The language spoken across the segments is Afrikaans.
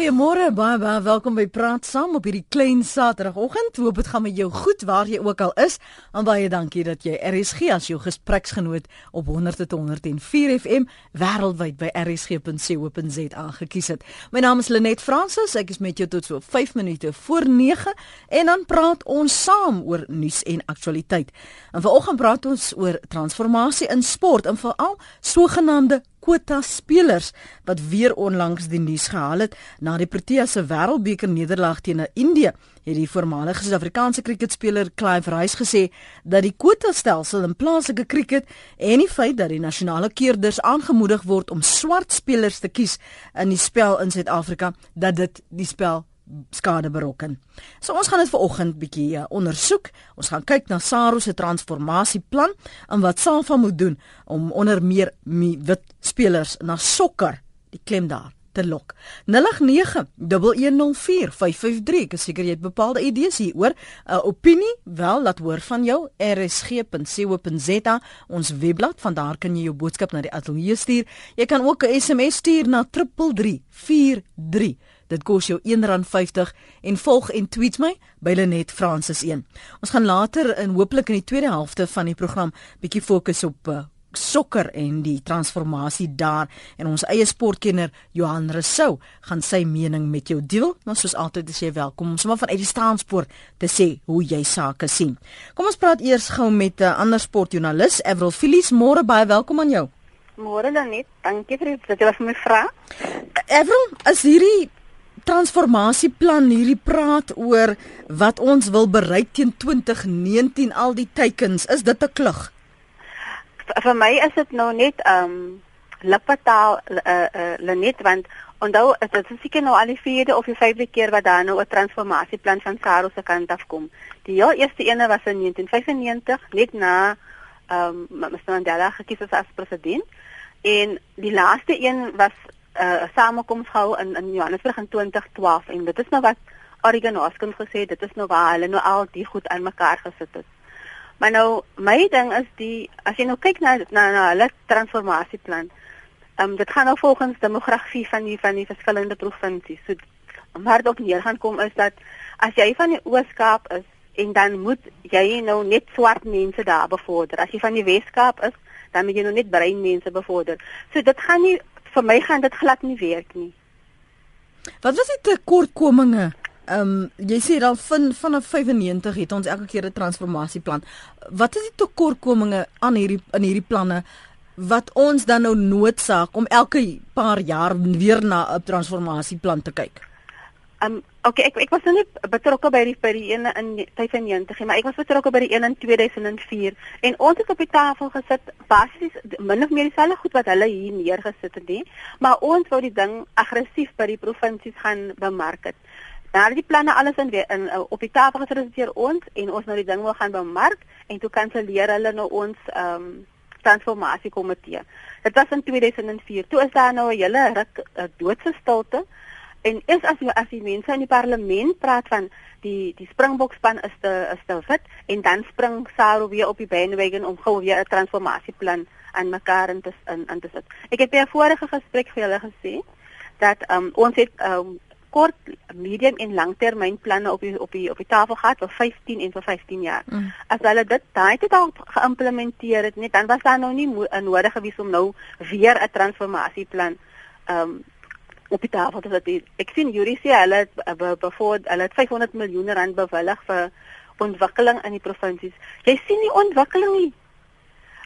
Goeiemôre, baie baie welkom by Praat Saam op hierdie klein Saterdagoggend. Hoop dit gaan met jou goed waar jy ook al is. En baie dankie dat jy RSG as jou gespreksgenoot op 100.104 FM wêreldwyd by rsg.co.za gekies het. My naam is Lenet Fransis. Ek is met jou tot so 5 minute voor 9 en dan praat ons saam oor nuus en aktualiteit. En vanoggend praat ons oor transformasie in sport en veral sogenaamde kwota spelers wat weer onlangs die nuus gehaal het na die Proteas se Wêreldbeker nederlaag teen Indië. Het die voormalige Suid-Afrikaanse kriketspeler Clive Rice gesê dat die kwota stelsel in plaaslike kriket en die feit dat die nasionale keerders aangemoedig word om swart spelers te kies in die spel in Suid-Afrika dat dit die spel skade berokken. So ons gaan dit vanoggend bietjie uh, ondersoek. Ons gaan kyk na SARU se transformasieplan en wat SAFA moet doen om onder meer wit spelers na sokker, die klem daar te lok. 0891104553. Ek is seker jy het bepaalde idees hieroor. 'n uh, Opinie, wel laat hoor van jou. rsg.co.za, ons webblad. Van daar kan jy jou boodskap na die ateljee stuur. Jy kan ook 'n SMS stuur na 3343. Dit kos jou R1.50 en volg en tweet my by Lenet Francis 1. Ons gaan later in hooplik in die tweede helfte van die program bietjie fokus op uh, sokker en die transformasie daar en ons eie sportkenner Johan Rousseau gaan sy mening met jou deel. Maar soos altyd is jy welkom om sommer van uit die staanspoort te sê hoe jy sake sien. Kom ons praat eers gou met 'n uh, ander sportjoernalis, Avril Phillips. Môre baie welkom aan jou. Môre dan net. Dankie vir dit. Dit was my vraag. Avril, is hierdie transformasieplan hierdie praat oor wat ons wil bereik teen 2019 al die teikens. Is dit 'n klug? Vir my is dit nou net um lippetaal uh, uh, Lenet want onthou is dit seker nou al die vierde of die vyfde keer wat daar nou 'n transformasieplan van Saro se kant af kom. Die heel eerste ene was in 1995 net na um Mr Mandela gekies is as president. En die laaste een was uh, samekoms gehou in in Johannesburg in 2012 en dit is nou wat Oregon Hoskins gesê dit is nou waar hulle nou al die goed aan mekaar gesit het. Maar nou my ding is die as jy nou kyk na na, na hulle transformasieplan. Ehm um, dit gaan nou volgens demografie van die van die verskillende provinsies. So maar dit neer gaan kom is dat as jy van die Oos-Kaap is en dan moet jy nou net swart mense daar bevorder. As jy van die Wes-Kaap is, dan moet jy nou net bruin mense bevorder. So dit gaan nie vir my gaan dit glad nie werk nie. Wat was die tekortkominge? Ehm um, jy sê dan van vanaf 95 het ons elke keer 'n transformasieplan. Wat is die tekortkominge aan hierdie in hierdie planne wat ons dan nou noodsaak om elke paar jaar weer na 'n transformasieplan te kyk? Um okay, ek ek was nou nie betrokke by die by die ene in 95 nie, maar ek was betrokke by die een in 2004 en ons het op die tafel gesit basies min of meer dieselfde goed wat hulle hier neergesit het nie, maar ons wou die ding aggressief by die provinsies gaan bemark het. Nou die planne alles in, in op die tafel gesit deur ons en ons nou die ding wil gaan bemark en toe kanselleer hulle nou ons um transformasie komitee. Dit was in 2004. Toe is daar nou 'n hele ruk uh, doodse stilte En is as as die mense in die parlement praat van die die Springbokspan is te is te fit en dan spring Saro weer op die bandwagon om gou weer 'n transformasieplan aan mekaar in te in, in te sit. Ek het by 'n vorige gesprek vir julle gesê dat um, ons het um, kort, medium en langtermynplanne op die op die op die tafel gehad vir 15 en vir 15 jaar. Mm. As hulle dit daai het al geïmplementeer het, net dan was daar nou nie nodig gewees om nou weer 'n transformasieplan um op die tafel dat die, ek sien Yuri sê hulle het bevoor hulle het 500 miljoen rand bewillig vir ontwikkeling in die provinsies. Jy sien nie ontwikkeling nie.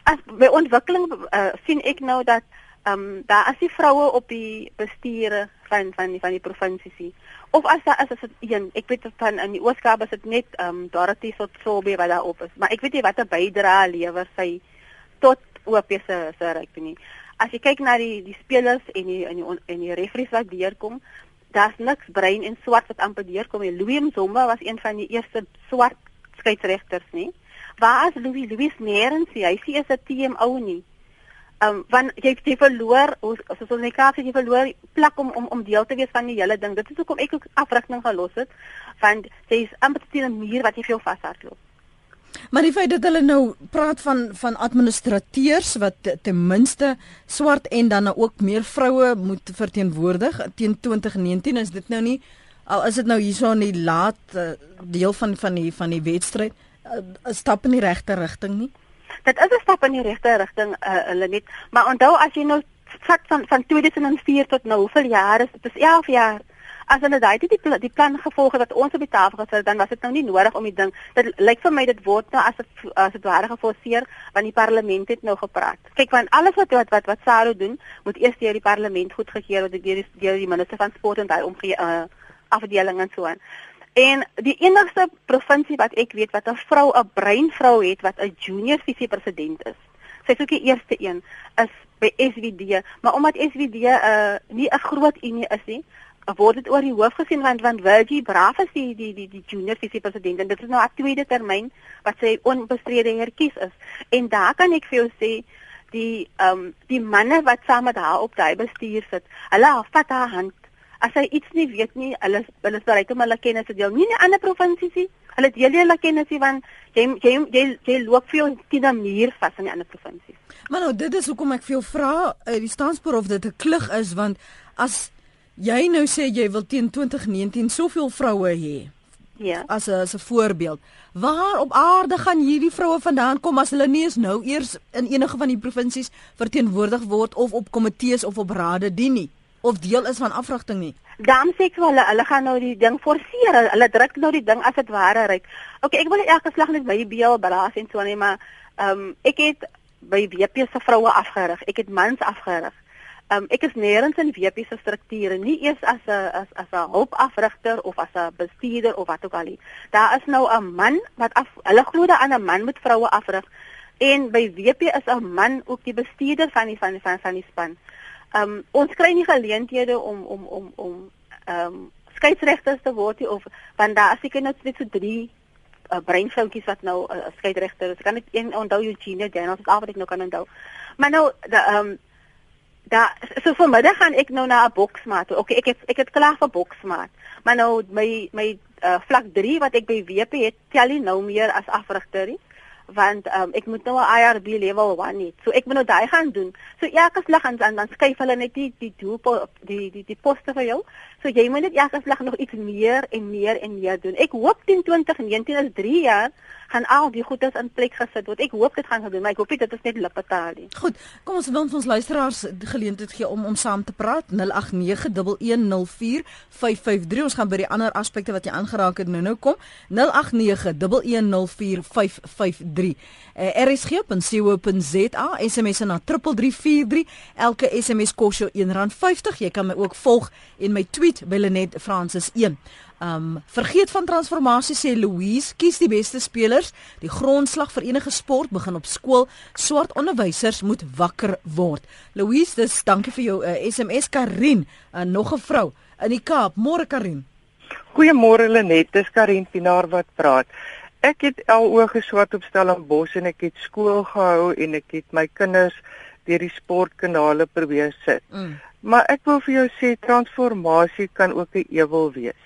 As by ontwikkeling uh, sien ek nou dat ehm um, daar as die vroue op die bestuure van van die van die provinsies of as daar is as dit een. Ek weet van in die Ooskaap is dit net ehm um, Dorothy Sotsobe wat daar op is. Maar ek weet nie watter bydrae lewer sy tot OP se se ryk nie as jy kyk na die die spelers en die en die en die referees wat deurkom, daar's niks bruin en swart wat amper deurkom nie. Louis Mzomba was een van die eerste swart skeieregters nie. Waar is Louis? Louis nêrens nie. Hy sê is 'n team ou nie. Um want jy jy verloor as ons net kyk jy verloor plek om om om deel te wees van die hele ding. Dit is hoekom ek ook afrigting gelos het want jy is amper teen 'n muur wat jy vir jou vashardloop. Maar die feit dat hulle nou praat van van administrateurs wat ten minste swart en dan ook meer vroue moet verteenwoordig teen 2019 is dit nou nie al is dit nou hierso in die laat uh, deel van van die van die wedstryd 'n uh, stap in die regte rigting nie. Dit is 'n stap in die regte rigting uh, hulle net, maar onthou as jy nou vat van van 2004 tot nou, hoeveel jaar is dit? Dis 11 jaar. As hulle daai die die, die plan gevolg het wat ons op die tafel gesit het, dan was dit nou nie nodig om die ding. Dit lyk vir my dit word nou as dit as dit ware geforseer want die parlement het nou gepraat. Kyk want alles wat wat wat, wat Saro doen, moet eers deur die parlement goedgekeur word deur die deur die minister van sport en daai omgee uh, afdeling en so aan. En die enigste provinsie wat ek weet wat 'n vrou 'n breinvrou het wat 'n junior visiepresident is. Sy is ook die eerste een is by SWD, maar omdat SWD 'n uh, nie 'n groot unie is nie, word dit oor die hoof gesien want want Virgie Braaf is die die die, die junior visiepresident en dit is nou 'n tweede termyn wat sy onbestrede herkies is. En daar kan ek vir jou sê die ehm um, die manne wat saam met haar op daai bestuur sit, hulle vat haar hand as hy iets nie weet nie, hulle hulle is bereid om hulle kennis te deel. Nie in ander provinsies nie. Hulle deel hulle kennis nie want jy jy jy, jy loop vir jou teen 'n muur vas in die ander provinsies. Maar nou dit is hoekom ek vir jou vra, uh, die staanspoor of dit 'n klug is want as jy nou sê jy wil teen 2019 soveel vroue hê. Ja. As 'n as 'n voorbeeld. Waar op aarde gaan hierdie vroue vandaan kom as hulle nie eens nou eers in enige van die provinsies verteenwoordig word of op komitees of op rade dien nie? of deel is van afrigting nie. Dan sê ek vir hulle, hulle gaan nou die ding forceer. Hulle druk nou die ding as dit ware ryk. Okay, ek wil elke slag net by die BL belaas en so nie, maar ehm um, ek het by WP se vroue afgerig. Ek het mans afgerig. Ehm um, ek is nêrens in WP se strukture, nie eers as 'n as as 'n hulpafrigter of as 'n bestuurder of wat ook al nie. Daar is nou 'n man wat af hulle glo dat 'n man met vroue afrig. En by WP is 'n man ook die bestuurder van die van die van, van die span. Ehm um, ons kry nie geleenthede om om om om ehm um, skeieregters te word of want daar as ek net net so drie uh, breinvroutjies wat nou 'n uh, skeieregter is. Kan net een onthou Eugenia Daniels is al wat ek nou kan onthou. Maar nou da ehm um, da so vanmiddag gaan ek nou na 'n boksmaat. Okay, ek het ek het klaar vir boksmaat. Maar nou my my uh, vlak 3 wat ek by WP het, tel nie nou meer as afrigter nie want um, ek moet nou 'n IRB level 1 hê. So ek moet nou daai gaan doen. So elke slag dan dan skuif hulle net die die doel die die die poste vir jou. So jy moet net elke slag nog iets meer en meer en meer doen. Ek hoop teen 2019 is 3 jaar gaan al die goedes in plek gesit word. Ek hoop dit gaan gebeur, maar ek hoop dit is net lippetaal nie. Goed, kom ons wil ons luisteraars die geleentheid gee om om saam te praat. 0891104553. Ons gaan by die ander aspekte wat jy aangeraak het nou-nou kom. 0891104553. Uh, RSG.co.za SMS na 3343. Elke SMS kos jou R1.50. Jy kan my ook volg en my tweet by Lenet Francis 1. Um vergeet van transformasie sê Louise, kies die beste spelers. Die grondslag vir enige sport begin op skool. Swart onderwysers moet wakker word. Louise, dis dankie vir jou uh, SMS Karin, uh, nog 'n vrou in die Kaap. Môre Karin. Goeiemôre Lenet, dis Karin Pinaar wat praat. Ek het al oë geswat op Stellenbosch en ek het skool gehou en ek het my kinders deur die sportkanale probeer sit. Mm. Maar ek wil vir jou sê transformasie kan ook 'n ewel wees.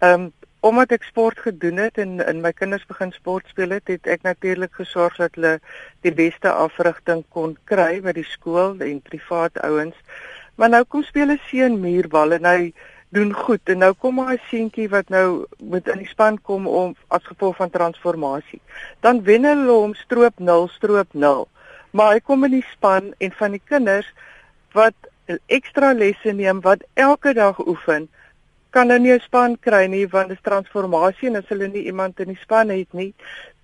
Um, omdat ek sport gedoen het en in my kinders begin sport speel het, het ek natuurlik gesorg dat hulle die beste afrigting kon kry by die skool en privaat ouens. Maar nou kom speel 'n seun muurbal en hy doen goed en nou kom maar 'n seentjie wat nou moet in die span kom om as gevolg van transformasie. Dan wen hulle hom stroop 0 stroop 0. Maar hy kom in die span en van die kinders wat ekstra lesse neem wat elke dag oefen kan nou nie 'n span kry nie want dit is transformasie en as hulle nie iemand in die span het nie,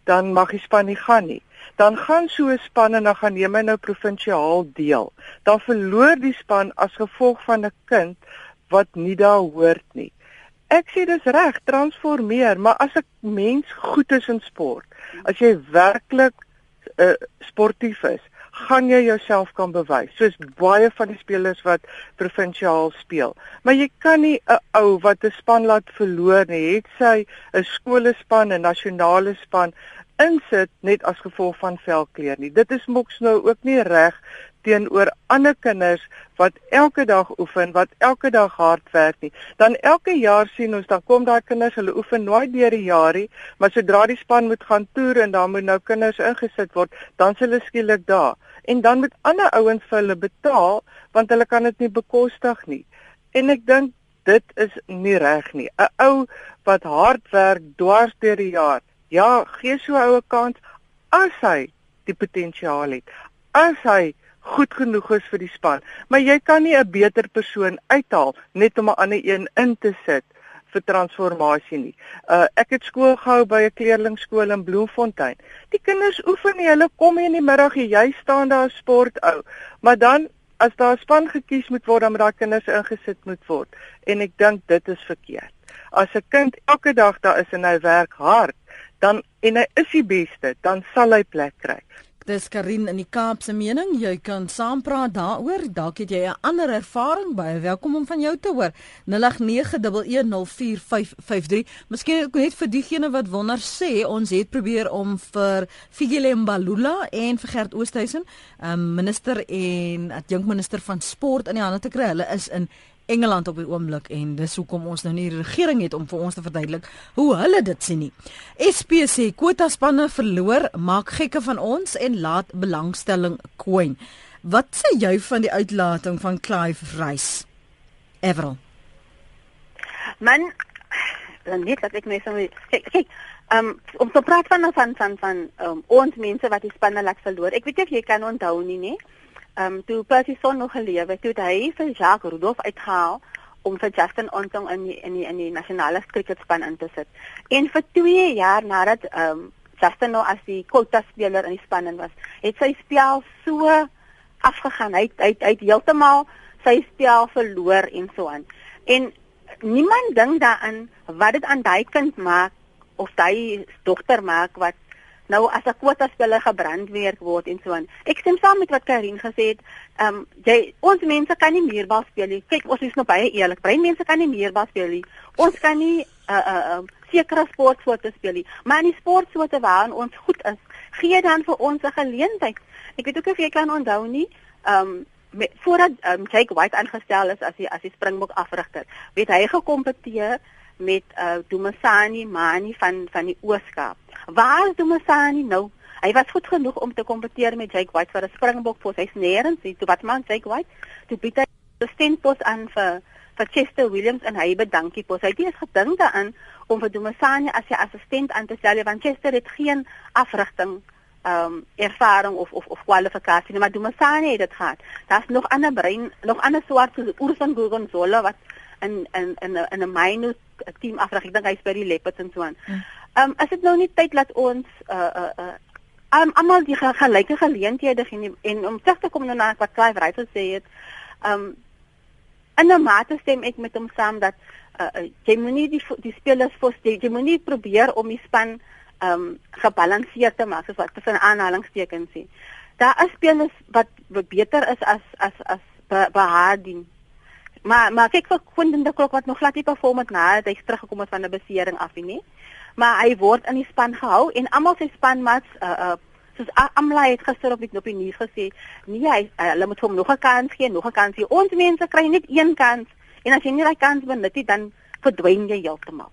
dan mag die span nie gaan nie. Dan gaan so 'n span en dan gaan neem hy nou provinsiaal deel. Dan verloor die span as gevolg van 'n kind wat nie daar hoort nie. Ek sê dis reg, transformeer, maar as 'n mens goed is in sport, as jy werklik uh, sportief is, gaan jy jouself kan bewys. Soos baie van die spelers wat provinsiaal speel. Maar jy kan nie 'n ou wat 'n span laat verloor nie, het sy 'n skoolspan en nasionale span insit net as gevolg van velkleur nie. Dit is moks nou ook nie reg teenoor ander kinders wat elke dag oefen, wat elke dag hard werk nie. Dan elke jaar sien ons dan kom daai kinders, hulle oefen nooit deur die jaarie, maar sodra die span moet gaan toer en dan moet nou kinders ingesit word, dan s hulle skielik daar. En dan moet ander ouens vir hulle betaal want hulle kan dit nie bekostig nie. En ek dink dit is nie reg nie. 'n Ou wat hard werk dwars deur die jaar. Ja, gee so 'n oue kans as hy die potensiaal het. As hy goed genoeg is vir die span, maar jy kan nie 'n beter persoon uithaal net om 'n ander een in te sit vir transformasie nie. Uh ek het skool gehou by 'n kleerlingskool in Bloemfontein. Die kinders oefen nie, hulle kom hier in die middag, jy staan daar sport ou. Maar dan as daar 'n span gekies moet word, dan moet daai kinders ingesit moet word en ek dink dit is verkeerd. As 'n kind elke dag daar is en hy werk hard, dan en hy is die beste, dan sal hy plek kry. Dis Karin in die Kaap se mening. Jy kan saampraat daaroor. Dalk het jy 'n ander ervaring by. Welkom om van jou te hoor. 0891104553. Miskien ek net vir diegene wat wonder sê, ons het probeer om vir Figile Mbalula en vir Gert Oosthuizen, um, minister en adjunkminister van sport in die hande te kry. Hulle is in Engeland op die oomblik en dis hoekom ons nou nie die regering het om vir ons te verduidelik hoe hulle dit sien nie. SP sê kwota spanne verloor, maak gekke van ons en laat belangstelling kwyn. Wat sê jy van die uitlating van Clive Rice? Everal. Man, dan net dat ek net so kyk, kyk um, om te praat van van van van um, ons mense wat die spanne laat verloor. Ek weet nie of jy kan onthou nie, nee ehm um, toe Percy son nog gelewe het, toe hy vir Jacques Rudolph uitgehaal om vir Justin Ontong in die, in die in die nasionale cricketspan in te sit. En vir 2 jaar nadat ehm um, Justin nou as die quota speler in die span in was, het sy spel so afgegaan. Hy hy hy het heeltemal sy spel verloor en so aan. En niemand dink daaraan wat dit aan daai kind maak of daai dogter maak wat nou as 'n kwota speler gebrandmerk word en so aan. Ek stem saam met wat Karin gesê het. Ehm um, jy ons mense kan nie meer bal speel nie. Kyk, ons is nou baie eerlik. Brein mense kan nie meer bal speel nie. Ons kan nie 'n uh, 'n uh, sekere sportsoorte speel nie. Maar in die sportsoorte waar ons goed is, gee dan vir ons 'n geleentheid. Ek weet ook of jy kan onthou nie. Ehm um, met voordat um, Jake White aangestel is as die as die Springbok afrigter, het hy gekompeteer met uh, Dumasani Mani van van die Ooskaap. Waar is Dumasani nou? Hy was goed genoeg om te kompeteer met Jake White vir 'n Springbok pos. Hy's nêrens nie. Toe wat maak Jake White? Toe bied hy 'n stentpos aan vir vir Chester Williams en hy bedankie pos. Hy het eers gedink daaraan om vir Dumasani as sy assistent aan te stel want Chester het geen afrigting ehm um, ervaring of of of kwalifikasie nie, maar Dumasani het dit gehad. Daar's nog ander brein, nog ander swart soos Ursan Gorgonzola wat in in in 'n in 'n myne team afrig. Ek dink hy's by die Leopards en so aan. Hm. Ehm um, is dit nou nie tyd dat ons uh uh uh um, almal die gelyke geleenthede gee en om terug te kom nou na wat Clive Wright gesê het. Ehm um, in 'n mate stem ek met hom saam dat uh, uh jy moenie die die spelers vir jy, jy moenie probeer om die span ehm um, gebalanseerd te maak soos wat tussen aanhalingstekens sê. Daar is spelers wat beter is as as as Bahadin Maar maar kyk vir Quentin de Kock wat nog glad nie perform het nadat hy teruggekom het van 'n besering af nie. Maar hy word in die span gehou en almal sy spanmaats uh uh soos Amla het gister op die op die nuus gesê, nee hy uh, hulle moet hom nog 'n kans gee, nog 'n kans gee. Ons mense kry net een kans en as jy nie daai kans benut nie, dan verdwyn jy heeltemal.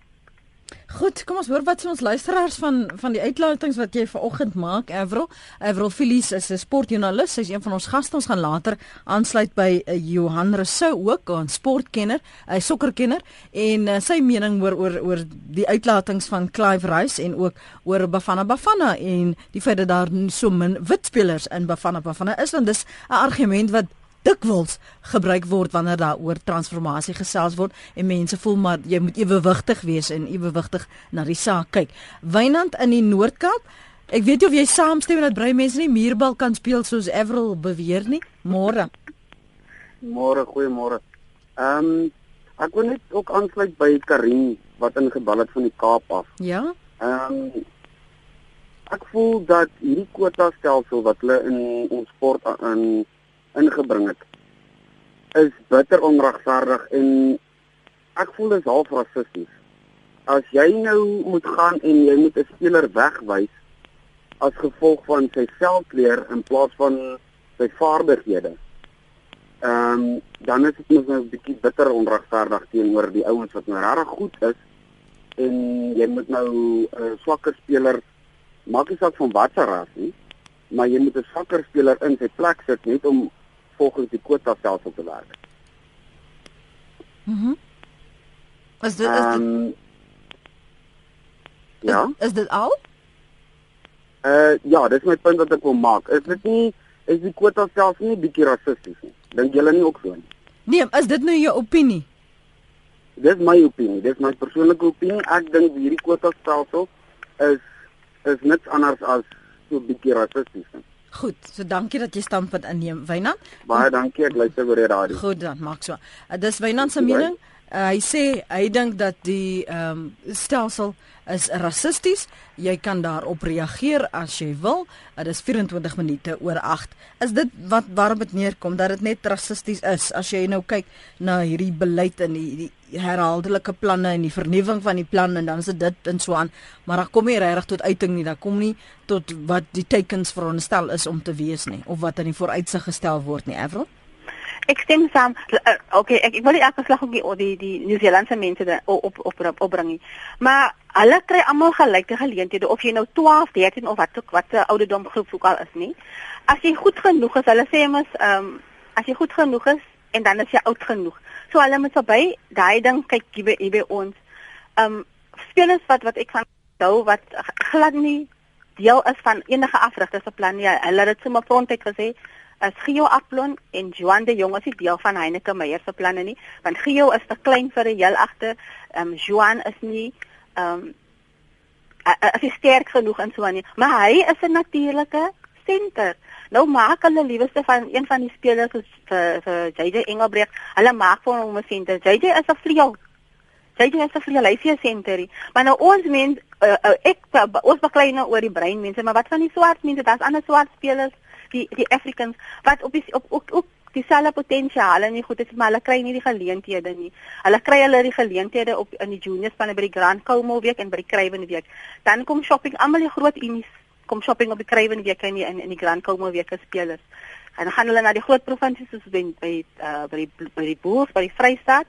Goed, kom ons hoor wat sê ons luisteraars van van die uitlatings wat jy vanoggend maak, Avril. Avril Filies is 'n sportjoernalis. Sy's een van ons gaste. Ons gaan later aansluit by uh, Johan Rousseau ook, 'n sportkenner, 'n sokkerkenner en uh, sy mening oor oor oor die uitlatings van Clive Rice en ook oor Bafana Bafana en die feit dat daar so min wit spelers in Bafana Bafana is want dis 'n argument wat dikwels gebruik word wanneer daar oor transformasie gesels word en mense voel maar jy moet ewewigtig wees en ewewigtig na die saak kyk. Wynand in die Noord-Kaap. Ek weet of jy saamstem dat brei mense nie muurbal kan speel soos Everal beweer nie. Môre. Môre, goeiemôre. Ehm um, ek wil net ook aansluit by Karin wat ingebal het van die Kaap af. Ja. Ehm um, ek voel dat hierdie kwota stelsel wat hulle in ons sport in ingebring het is bitter onregverdig en ek voel dit is half rassisties. As jy nou moet gaan en jy moet 'n speler wegwys as gevolg van sy velkleur in plaas van sy vaardighede. Ehm um, dan is dit mos nou 'n bietjie bitter onregverdig teenoor die ouens wat nou regtig goed is en jy moet nou 'n uh, swakker speler maak nie saak van watter ras nie, maar jy moet 'n swakker speler in sy plek sit net om volgens die kwota stelsel te werk. Mhm. Mm is dit is dit um, Ja. Is, is dit al? Uh ja, dis my punt wat ek wil maak. Is dit nie is die kwota stelsel nie bietjie rassisties nie? Dink julle nie ook so nie? Nee, is dit nou jou opinie? Dis my opinie, dis my persoonlike opinie. Ek dink hierdie kwota stelsel is is niks anders as so bietjie rassisties. Nie. Goed, so dankie dat jy standpunt inneem, Wynand. Baie dankie, ek luister oor die radio. Goed dan, maak so. Uh, dis Wynand se mening. Uh, hy sê hy dink dat die ehm um, stelsel is rassisties. Jy kan daarop reageer as jy wil. Dit is 24 minute oor 8. Is dit wat waarom dit neerkom dat dit net rassisties is as jy nou kyk na hierdie beleid en die, die herhaaldelike planne en die vernuwing van die plan en dan is dit dit en so aan. Maar dan kom nie regtig tot uiting nie. Dan kom nie tot wat die tekens veronderstel is om te wees nie of wat in die vooruitsig gestel word nie. Avril? Ek stem saam. Uh, okay, ek ek wil nie elke slag op die die, die Nieu-Seelandse mense de, op op op opbring nie. Maar hulle kry almal gelyke geleenthede of jy nou 12, 13 of wat ook wat se ouderdom groep ook al is nie. As jy goed genoeg is, hulle sê mos ehm um, as jy goed genoeg is en dan is jy oud genoeg. So hulle moet verby daai ding kyk hier by, hier by ons. Ehm um, spelers wat wat ek van hou wat glad nie deel is van enige afrigter se plan nie. Hulle het dit sommer frontek gesê is Gio Aplon en Joan de Jong as die deel van Heineke Meyer se planne nie, want Gio is te klein vir 'n heel agter. Ehm um, Joan is nie ehm um, as hy sterk genoeg in so aan nie, maar hy is 'n natuurlike senter. Nou maak hulle lieweste van een van die spelers vir vir JJ Engelbrecht. Hulle maak vir hom 'n senter. JJ is 'n vleuel. JJ is 'n vleuel, hy is 'n senter. Maar nou ons mens uh, uh, ek uh, ons baklei nou oor die brein mense, maar wat van die swart mense? Daar's ander swart spelers die die Africans wat op die op ook ook dieselfde potensiaal en nie goed is maar hulle kry nie die geleenthede nie. Hulle kry hulle die geleenthede op in die juniors van by die Grand Como week en by die Kruiven week. Dan kom shopping almal die groot unies kom shopping op die Kruiven week en in in die Grand Como week spelers. En dan gaan hulle na die groot provinsies soos by by uh, by die by die Boers, by die Vrystaat.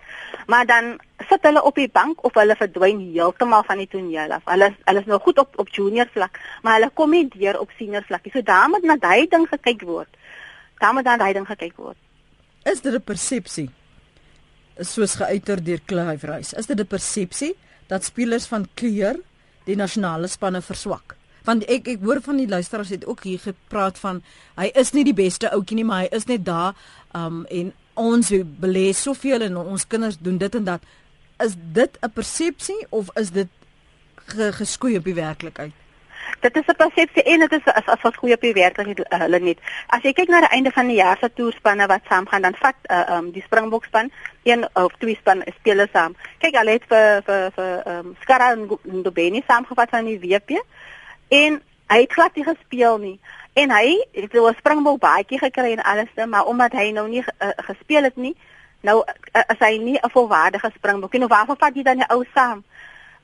Maar dan sit hulle op die bank of hulle verdwyn heeltemal van die toneel af. Hulle hulle is nou goed op op junior vlak, maar hulle kom nie deur op senior vlak nie. So daar moet na daai ding gekyk word. Daar moet dan daai ding gekyk word. Is dit 'n persepsie? Soos geuiter deur Clive Rice. Is dit 'n persepsie dat spelers van kleur die nasionale spanne verswak? Want ek ek hoor van die luisteraars het ook hier gepraat van hy is nie die beste ouetjie nie maar hy is net daar um en ons belê soveel en ons kinders doen dit en dat is dit 'n persepsie of is dit ge, geskoei op die werklikheid Dit is 'n persepsie en dit is as as wat goeie op die werklikheid uh, hulle net. As jy kyk na die einde van die jaar se toerspanne wat saamgaan, dan vat uh, um die Springbok span een of twee span spelers saam. Kyk, hulle het vir vir vir um Skara en Ndobeni saamgevat van die WP en hy het glad nie gespeel nie. En hy het 'n springbok baadjie gekry en alles maar omdat hy nou nie uh, gespeel het nie nou uh, is hy nie 'n volwaardige springbok nie. Nou waarvoor vat jy dan die ou saam?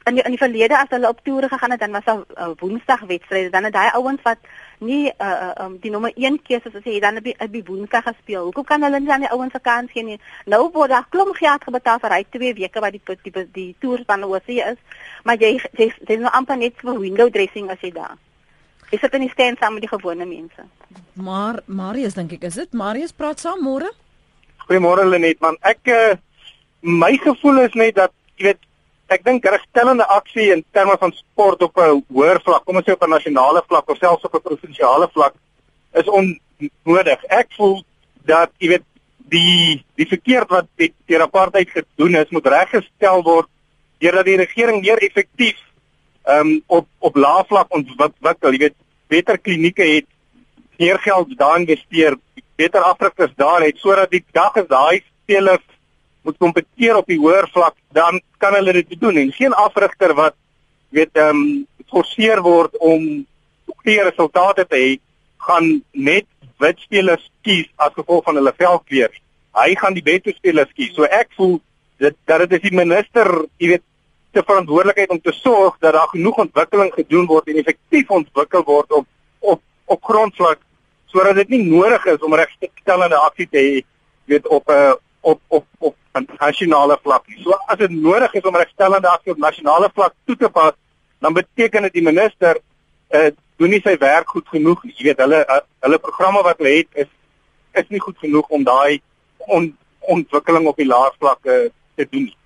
In die, in die verlede as hulle op toere gegaan het dan was daar uh, woensdag wedstryde dan het daai ouens wat nie uh, um, die nommer 1 keuse as jy dan op die, die woensdag gespeel hoekom kan hulle nie aan die ouens se kans gee nie? Nou word daar klomp geld gebetaal vir hy twee weke wat die die, die, die toer van oorsee is. Maar jy jy dis nou amper net vir window dressing as jy daar. Is dit nie staan saam met die gewone mense. Maar Marius dink ek is dit? Marius praat saam môre. Goeiemôre Lenet man. Ek uh, my gevoel is net dat jy weet ek dink regstellende aksie in terme van sport op 'n hoër vlak, kom ons sê op 'n nasionale vlak of selfs op 'n provinsiale vlak is onnodig. Ek voel dat jy weet die die verkeerd wat die terapeute gedoen is, moet reggestel word deurdat die regering meer effektief ehm um, op op lae vlak ontwikkel, jy weet beter klinieke het meer geld daar investeer, beter afrigters daar het sodat die dag as daai spelers moet kompeteer op die hoër vlak, dan kan hulle dit doen en geen afrigter wat weet ehm um, geforseer word om goeie resultate te hê, gaan net wit spelers kies as gevolg van hulle velkleur. Hy gaan die beste spelers kies. So ek voel dit dat dit is die minister, jy weet, se verantwoordelikheid om te sorg dat daar genoeg ontwikkeling gedoen word en effektief ontwikkel word op op op grondvlak sodat dit nie nodig is om regstellende aksie te hê weet op 'n uh, op op op 'n nasionale vlak nie. So as dit nodig is om regstellende aksie op nasionale vlak toe te pas, dan beteken dit die minister uh, doen nie sy werk goed genoeg. Jy weet hulle uh, hulle programme wat hulle het is is nie goed genoeg om daai on, ontwikkeling op die laervlakke te doen nie.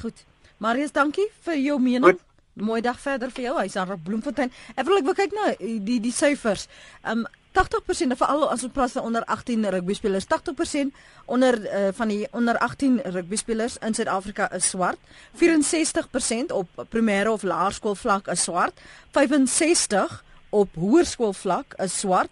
Goed. Marius, dankie vir jou mening. Goed. Mooi dag verder vir jou. Hy's aan Bloemfontein. Ek wil ek wil kyk na die die syfers. Um 80% veral as ons praat van onder 18 rugby spelers, 80% onder uh, van die onder 18 rugby spelers in Suid-Afrika is swart. 64% op primêre of laerskool vlak is swart. 65 op hoërskool vlak is swart.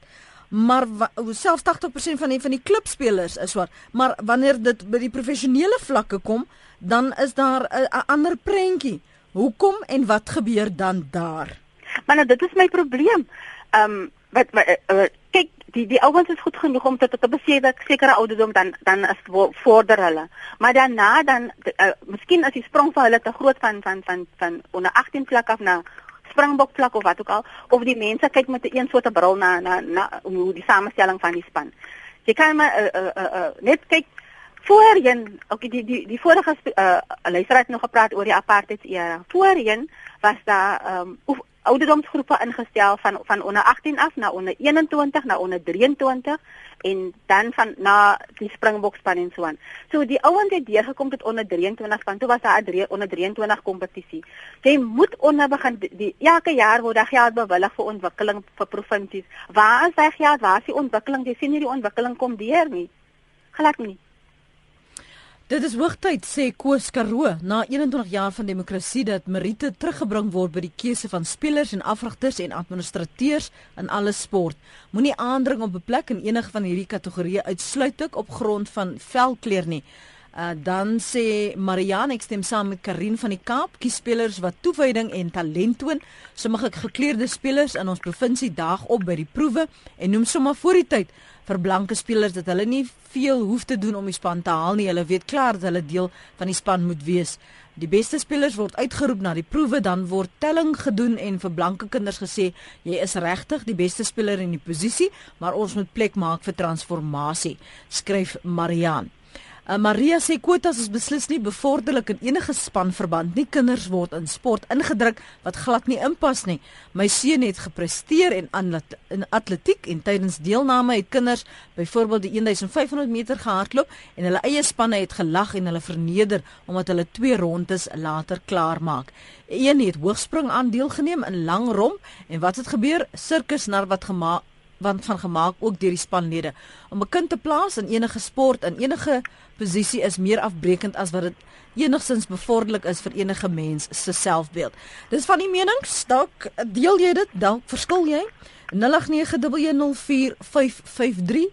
Maar selfs 80% van die van die klubspelers is swart. Maar wanneer dit by die professionele vlakke kom, dan is daar 'n ander prentjie. Hoekom en wat gebeur dan daar? Maar nou, dit is my probleem. Ehm um, wat, wat uh, kyk die die ouens is goed genoeg om tot te besef dat sekere ouderdom dan dan is vorder hulle. Maar daarna dan uh, miskien as die sprong vir hulle te groot van van van van onder 18 vlak af na springbok vlak of wat ook al of die mense kyk met 'n een soort bril na na na hoe die samestelling van die span. Jy kan maar uh, uh, uh, uh, net kyk voorheen, okay, die die die vorige uh, luisteraar het nog gepraat oor die apartheid era. Voorheen was daar ehm um, ouderdomsgroepe ingestel van van onder 18 af na onder 21 na onder 23 en dan van na die springbokspan en so aan. So die ouens het deurgekom tot onder 23 van toe was daar 'n onder 23 kompetisie. Jy moet onder begin die, elke jaar word daar geld bewillig vir ontwikkeling vir provinsies. Waar is hy geld? Waar is die ontwikkeling? Jy sien nie die ontwikkeling kom deur nie. Glad nie. Dit is hoogtyd sê Koos Karoo na 21 jaar van demokrasie dat Merite teruggebring word by die keuse van spelers en afrigters en administrateurs in alle sport. Moenie aandring op 'n plek in enige van hierdie kategorieë uitsluitlik op grond van velkleur nie. Uh, dan sê Marianne ek stem saam met Karin van die Kaap, kies spelers wat toewyding en talent toon. Sommige gekleurde spelers in ons provinsie daag op by die proewe en noem sommer voor die tyd vir blanke spelers dat hulle nie veel hoef te doen om die span te haal nie. Hulle weet klaar dat hulle deel van die span moet wees. Die beste spelers word uitgeroep na die proewe, dan word telling gedoen en vir blanke kinders gesê, jy is regtig die beste speler in die posisie, maar ons moet plek maak vir transformasie, skryf Marianne. Uh, Maria sê kwotas is beslis nie bevorderlik in enige spanverband nie. Kinders word in sport ingedruk wat glad nie inpas nie. My seun het gepresteer en in atletiek en tydens deelname het kinders byvoorbeeld die 1500 meter gehardloop en hulle eie spanne het gelag en hulle verneder omdat hulle twee rondes later klaar maak. Een het hoogspring aan deelgeneem in lang rom en wat het gebeur? Sirkus nar wat gemaak want van gemaak ook deur die spanlede. Om 'n kind te plaas in enige sport in enige posisie is meer afbreekend as wat dit enigstens bevorderlik is vir enige mens se selfbeeld. Dis van die menings, dalk deel jy dit, dalk verskil jy. 0891104553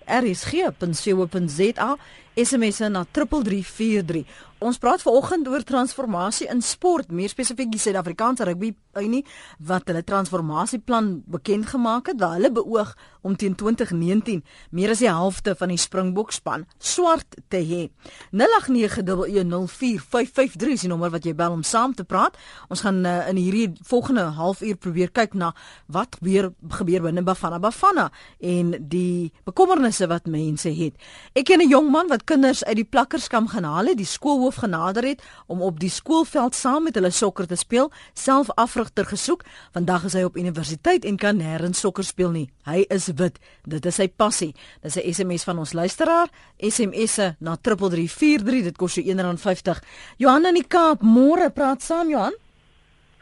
rsg.co.za SMS na 3343 Ons praat vanoggend oor transformasie in sport, meer spesifiek die Suid-Afrikaanse rugby unie wat hulle transformasieplan bekend gemaak het, waar hulle beoog om teen 2019 meer as die helfte van die Springbokspan swart te hê. 0891104553 is die nommer wat jy bel om saam te praat. Ons gaan uh, in hierdie volgende halfuur probeer kyk na wat gebeur gebeur binne Bafana Bafana en die bekommernisse wat mense het. Ek ken 'n jong man wat kinders uit die plakkerskam gaan haal het, die skool hoof genader het om op die skoolveld saam met hulle sokker te speel, self afrigter gesoek. Vandag is hy op universiteit en kan nêrens sokker speel nie. Hy is wit. Dit is sy passie. Dis 'n SMS van ons luisteraar. SMS'e na 3343. Dit kos jou R1.50. Johan in die Kaap, môre praat saam Johan.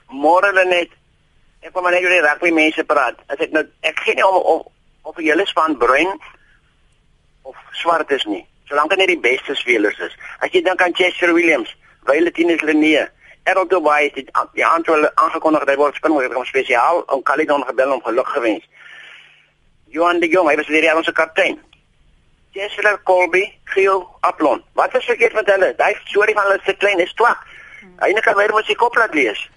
Môre net. Ek kom maar net oor die rugby mense praat. As ek nou ek gee nie om of of jy hulle span bruin of swart is nie solank hy net die beste spelers is. As jy dink aan Chester Williams, Wyle Tinus Lenie, Errol Dubai het die aantal aangekondig dat hy word met 'n spesiaal om Caledon gebel om geluk gewens. Johan de Jong, hy was weer ons kaptein. Chester Colby, Giel Aplon. Wat is verkeerd met hulle? Daai storie van hulle se klein is twak. Hy net kan weer mos die kop laat lees.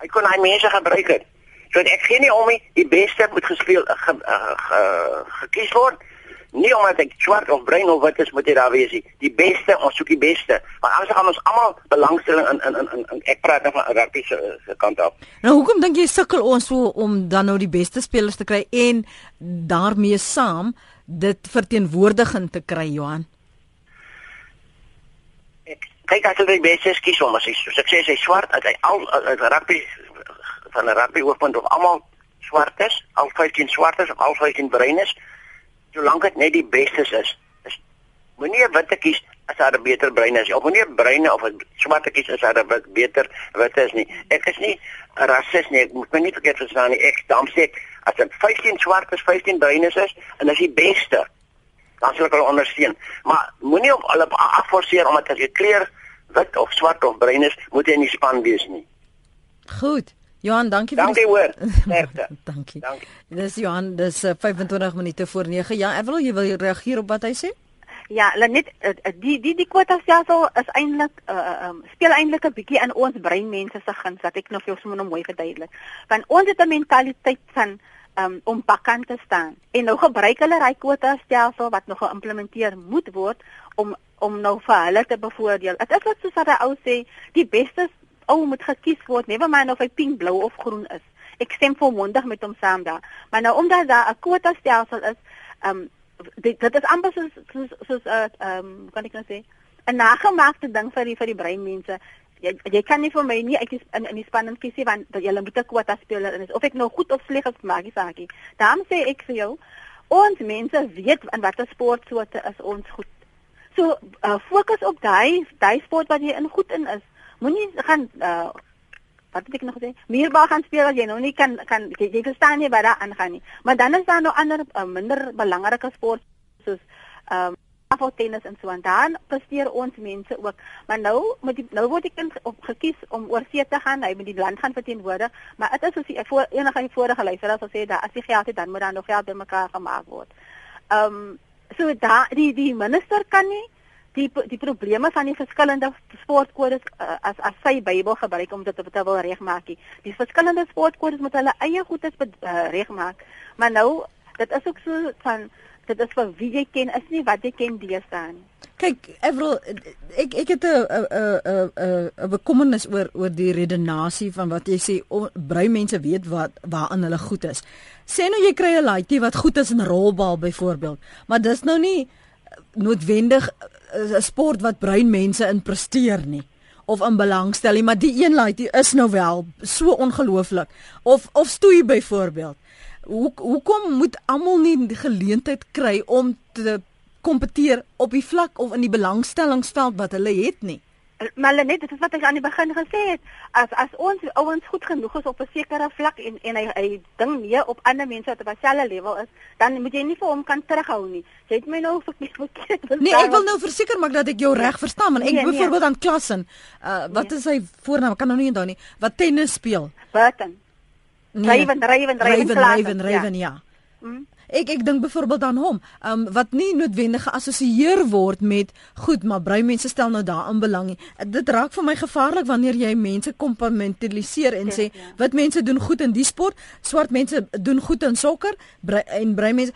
Hy kon hy mense gebruik het. So ek gee nie om nie, die beste moet gespeel ge, ge, ge, gekies word. Nie omdat ek swart of bruin of wit is moet jy daar wees nie. Die beste, ons soek die beste. Maar anders gaan ons almal belangstelling in in in in ek praat nou van rugby se se kant af. Nou hoekom dink jy sukkel ons so om dan nou die beste spelers te kry en daarmee saam dit verteenwoordiging te kry Johan? Ek kyk as hy beste skies om as hy soos ek sê hy swart as hy al as rugby van 'n rugby ooppunt of almal swart is, al 15 swart is of al 15 bruin is, solank dit net die bestes is. is moenie witte kies as daar 'n beter bruin is of moenie 'n bruin of 'n swart kies as daar 'n beter wit is nie. Ek is nie 'n rasis nie. Ek moet my nie verkeerd verstaan nie. Ek dan sê as dit 15 swart is, 15 bruin is, is en as die beste dan sal ek hulle ondersteun. Maar moenie op hulle afforceer omdat as jy kleur wit of swart of bruin is, moet jy in die span wees nie. Goed. Johan, dankie vir Dankie hoor. Sterkte. dankie. Dankie. Dis Johan, dis uh, 25 minute voor 9. Ja, ek wil jy wil reageer op wat hy sê? Ja, net uh, die die die kwota stelsel is eintlik uh, um, speel eintlik 'n bietjie in ons breinmense se guns wat ek nog vir ons moet nou mooi verduidelik. Want ons het 'n mentaliteit van um, om bakkant te staan. En nou gebruik hulle daai kwota stelsel wat nog geïmplementeer moet word om om nou vir hulle te bevoordeel. Dit is wat soos wat hy ou sê, die beste ou moet gekies word, never mind of hy pink, blou of groen is. Ek stem volmondig met hom saam daar. Maar nou omdat daar 'n kwota stelsel is, ehm um, dit dit is amper soos soos soos 'n uh, ehm um, kan ek nou sê 'n nagemaakte ding vir die vir die breinmense. Jy jy kan nie vir my nie ek is in in die spanning kiesie want dat jy moet 'n kwota speler is of ek nou goed of sleg is maak nie saakie. Daarom sê ek vir jou ons mense weet in watter sportsoorte is ons goed. So uh, fokus op daai daai sport wat jy in goed in is moenie gaan uh, wat het ek nog gesê? Meerbal gaan speel as jy nou nie kan kan jy, jy verstaan nie wat daar aangaan nie. Maar dan is daar nog ander uh, minder belangrike sport soos ehm um, aftennis en so en dan presteer ons mense ook. Maar nou met die nou word ek op gekies om oor see te gaan, hy met die land gaan verteenwoordig, maar dit is soos die voor enige van die vorige luisteraars sal sê dat as jy geld het dan moet dan nog geld bymekaar gemaak word. Ehm um, so da die die minister kan nie die die probleme van die verskillende sportkodes uh, as as sy Bybel gebruik om dit te, te wil regmaak. Die verskillende sportkodes moet hulle eie goedes uh, regmaak. Maar nou, dit is ook so van dit is vir wie jy ken, is nie wat jy ken deesdae nie. Kyk, Evrel, ek ek het 'n 'n 'n 'n 'n bekommernis oor oor die redenasie van wat jy sê brei mense weet wat waarin hulle goed is. Sê nou jy kry 'n laaitjie wat goed is in rolbal byvoorbeeld, maar dis nou nie noodwendig 'n sport wat bruin mense in presteer nie of in belangstel nie, maar die een laaitjie is nou wel so ongelooflik. Of of stoei byvoorbeeld. Hoe hoekom moet almal nie die geleentheid kry om te kompeteer op die vlak of in die belangstellingsveld wat hulle het nie? Maar net dit is wat ek aan die begin gesê het as as ons ouens goed genoeg is op 'n sekere vlak en en hy hy ding nie op ander mense wat op dieselfde level is dan moet jy nie vir hom kan terughou nie jy het my nou verkeerd nee ek wil nou verseker maak dat ek jou reg verstaan want ek nee, byvoorbeeld nee. aan klassen uh, wat nee. is hy voornaam kan nou nie onthou nie wat tennis speel Burton nee. Raven Raven Raven Raven Raven ja, ja. Hmm? Ek ek dink byvoorbeeld aan hom, um, wat nie noodwendig geassosieer word met goed, maar bruin mense stel nou daarin belang. Dit raak vir my gevaarlik wanneer jy mense kompartmentaliseer en sê ja. wat mense doen goed in die sport, swart mense doen goed in sokker en bruin mense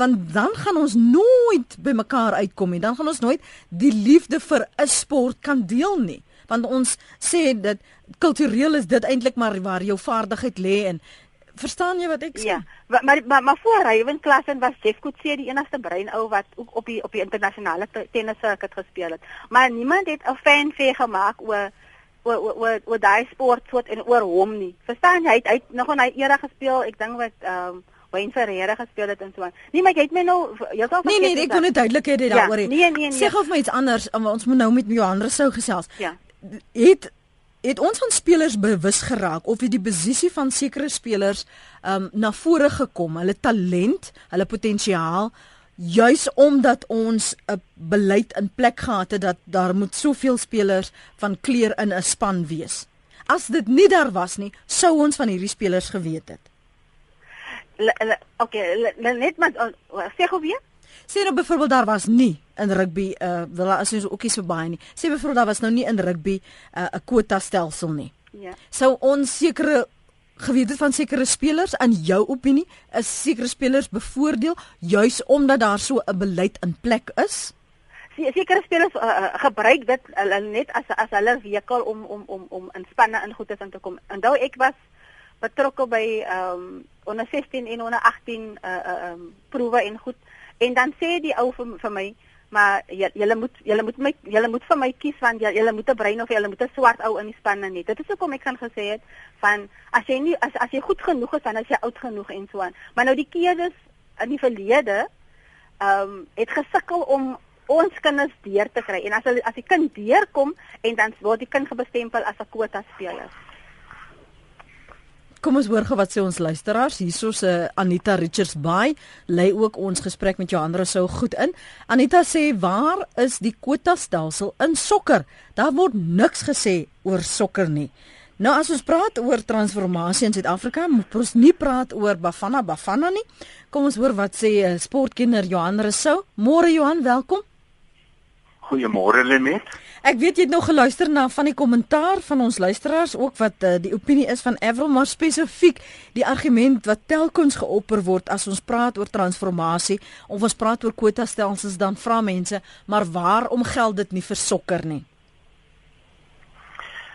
want dan gaan ons nooit by mekaar uitkom nie. Dan gaan ons nooit die liefde vir 'n sport kan deel nie want ons sê dat kultureel is dit eintlik maar waar jou vaardigheid lê en Verstaan jy wat ek sê? Ja. Maar maar maar, maar voor Raven Klassen was Jeff Kutse die enigste brein ou wat ook op die op die internasionale tennis circuit gespeel het. Maar niemand het 'n fanfare gemaak oor oor oor oor daai sport soort en oor hom nie. Verstaan jy? Hy het, hy het nog in hy era gespeel. Ek dink wat ehm um, Wayne Ferreira gespeel het en so aan. Nee, maar jy het my nou heeltemal Nee nee, ek kon net duidelik hê daaroor. Ja, nee nee nee. Sê gou vir my iets anders. Ons moet nou met Johan Rousseau gesels. Ja. Het het ons van spelers bewus geraak of het die posisie van sekere spelers um na vore gekom, hulle talent, hulle potensiaal juis omdat ons 'n beleid in plek gehad het dat daar moet soveel spelers van kleur in 'n span wees. As dit nie daar was nie, sou ons van hierdie spelers geweet het. Okay, net maar sê gou weer. Sê nou byvoorbeeld daar was nie in rugby uh wel as ons ookie so baie nie. Sê byvoorbeeld daar was nou nie in rugby 'n uh, kwota stelsel nie. Ja. Sou ons sekere geweet het van sekere spelers in jou opinie is sekere spelers bevoordeel juis omdat daar so 'n beleid in plek is? Sekere spelers uh, gebruik dit uh, net as as hulle vehikel om om om om in spanne in goeie te kom. Onthou ek was betrokke by ehm um, onder 16 en onder 18 uh, uh um proewe en goed En dan sê die ou vir, vir my, maar julle moet julle moet my julle moet vir my kies want julle moet 'n bruin of julle moet 'n swart ou in die span hê. Dit is hoekom ek kan gesê het van as jy nie as as jy goed genoeg is dan as jy oud genoeg en so aan. Maar nou die keerdes in die verlede ehm um, het gesukkel om ons kinders deur te kry en as hulle as die kind deurkom en dan word die kind gebestempel as 'n kwota speler. Kom ons hoor gou wat sê ons luisteraars. Hierso se uh, Anita Richards Bay lê ook ons gesprek met Johanna sou goed in. Anita sê waar is die kwota stelsel in sokker? Daar word niks gesê oor sokker nie. Nou as ons praat oor transformasie in Suid-Afrika, moet ons nie praat oor Bafana Bafana nie. Kom ons hoor wat sê uh, sportkenner Johan Rousseau. Môre Johan, welkom. Goeiemôre Lenet. Ek weet jy het nog geluister na van die kommentaar van ons luisteraars ook wat uh, die opinie is van Avril maar spesifiek die argument wat telkens geopper word as ons praat oor transformasie of ons praat oor kwota stelsels dan vra mense maar waarom geld dit nie vir sokker nie?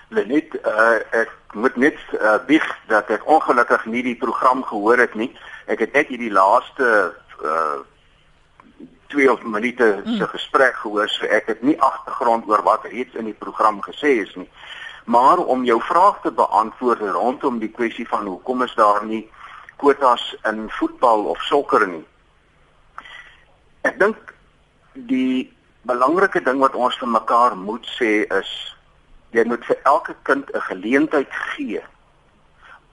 Lenet, uh, ek moet net uh, bieg dat ek ongelukkig nie die program gehoor het nie. Ek het net hierdie laaste uh, 2 of minute se mm. gesprek gehoor, so ek het nie agtergrond oor wat reeds in die program gesê is nie. Maar om jou vraag te beantwoord rondom die kwessie van hoekom is daar nie kwotas in voetbal of sokker nie. Ek dink die belangrike ding wat ons vir mekaar moet sê is jy moet vir elke kind 'n geleentheid gee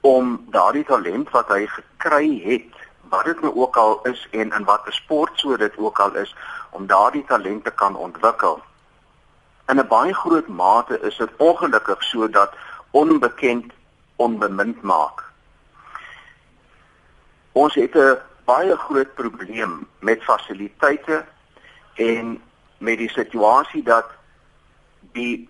om daardie talent wat hy gekry het wat dit nou ook al is en in watter sport so dit ook al is om daardie talente kan ontwikkel. In 'n baie groot mate is dit ongelukkig so dat onbekend onbemind maak. Ons het 'n baie groot probleem met fasiliteite en met die situasie dat die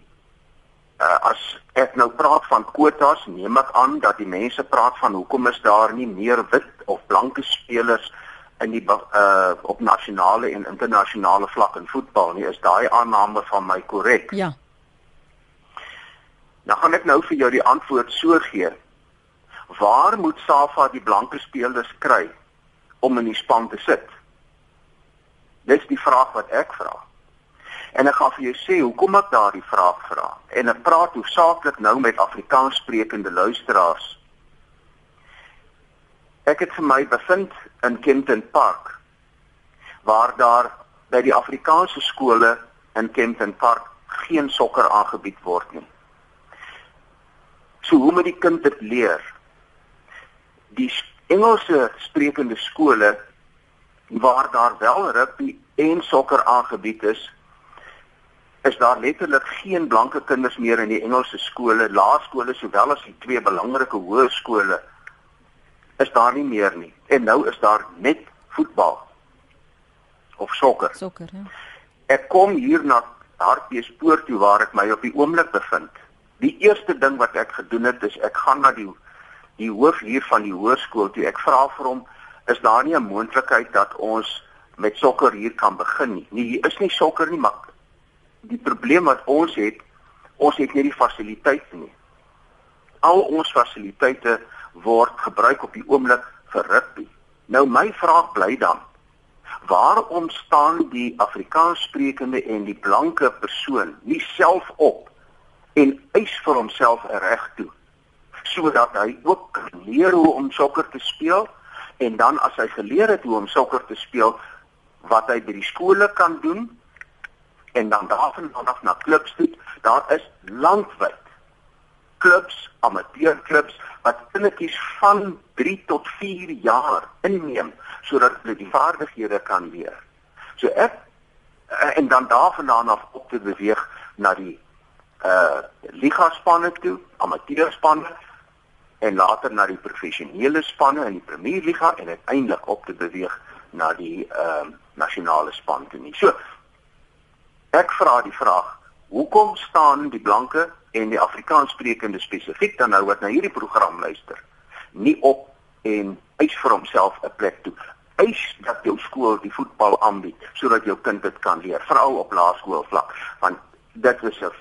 uh, as ek nou praat van kwotas, neem ek aan dat die mense praat van hoekom is daar nie meer wit of blanke spelers in die uh op nasionale en internasionale vlak in voetbal nie. Is daai aanname van my korrek? Ja. Nou gaan ek nou vir jou die antwoord so gee. Waar moet Safa die blanke spelers kry om in die span te sit? Dis die vraag wat ek vra. En ek gaan vir jou sê hoekom ek daardie vraag vra. En ek praat hoofsaaklik nou met Afrikaans sprekende luisteraars. Ek het vir my bevind in Kenton Park waar daar by die Afrikaanse skole in Kenton Park geen sokker aangebied word nie. So hoe moet die kind dit leer? Die Engelse sprekende skole waar daar wel rugby en sokker aangebied is, is daar letterlik geen blanke kinders meer in die Engelse skole, laerskole sowel as die twee belangrike hoërskole is daar nie meer nie. En nou is daar net voetbal of sokker. Sokker, ja. Ek kom hier na Hartbeespoort toe waar ek my op die oomblik bevind. Die eerste ding wat ek gedoen het is ek gaan na die die hoof hier van die hoërskool toe. Ek vra vir hom, is daar nie 'n moontlikheid dat ons met sokker hier kan begin nie? Nee, hier is nie sokker nie, maar die probleem wat ons het, ons het nie die fasiliteite nie. Al ons fasiliteite word gebruik op die oomblik vir rugby. Nou my vraag bly dan: Waarom staan die Afrikaanssprekende en die blanke persoon nie self op en eis vir homself 'n reg toe sodat hy ook leer hoe om sokker te speel en dan as hy geleer het hoe om sokker te speel wat hy by die skole kan doen en dan daarvan af na klubs toe. Daar is landwyd klubs, amateurklubs wat kindertjies van 3 tot 4 jaar inneem sodat hulle die vaardighede kan leer. So ek eh, en dan daarvan af op te beweeg na die uh liga spanne toe, amateurspanne en later na die professionele spanne in die Premier Liga en uiteindelik op te beweeg na die ehm uh, nasionale span toe nie. So Ek vra die vraag: Hoekom staan die blanke en die Afrikaanssprekende spesifiek dan nou wat na hierdie program luister, nie op en eis vir homself 'n plek toe? Eis dat jou skool die voetbal aanbied sodat jou kind dit kan leer, veral op laerskoolvlak, want dit is 'n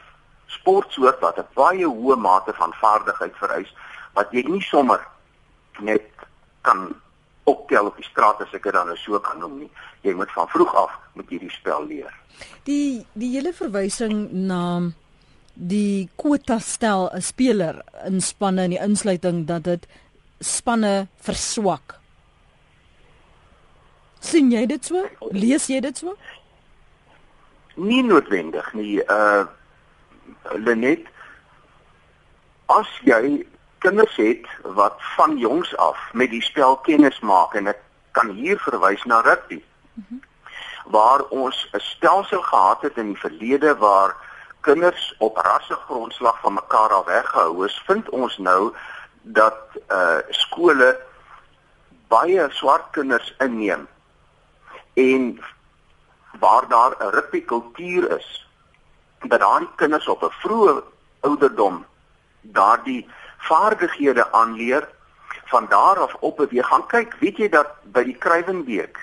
sportsoort wat 'n baie hoë mate van vaardigheid vereis wat jy nie sommer net kan optel op die straat as ek dit dan nou so kan noem nie. Jy moet van vroeg af moet jy die spel leer. Die die hele verwysing na die kwota stel 'n speler in spanne en die insluiting dat dit spanne verswak. sien jy dit so? Lees jy dit so? Nie noodwendig nie. Uh Lenet as jy kinders het wat van jongs af met die spel kennis maak en ek kan hier verwys na rugby. Mm -hmm. Waar ons 'n stelsel gehad het in die verlede waar kinders op rassegrondslag van mekaar af weggehou is, vind ons nou dat uh skole baie swart kinders inneem en waar daar 'n rugby kultuur is dat daardie kinders op 'n vroeë ouderdom daardie vaardighede aanleer. Van daar af op beweeg. Gaan kyk weet jy dat by die Kruiwenweek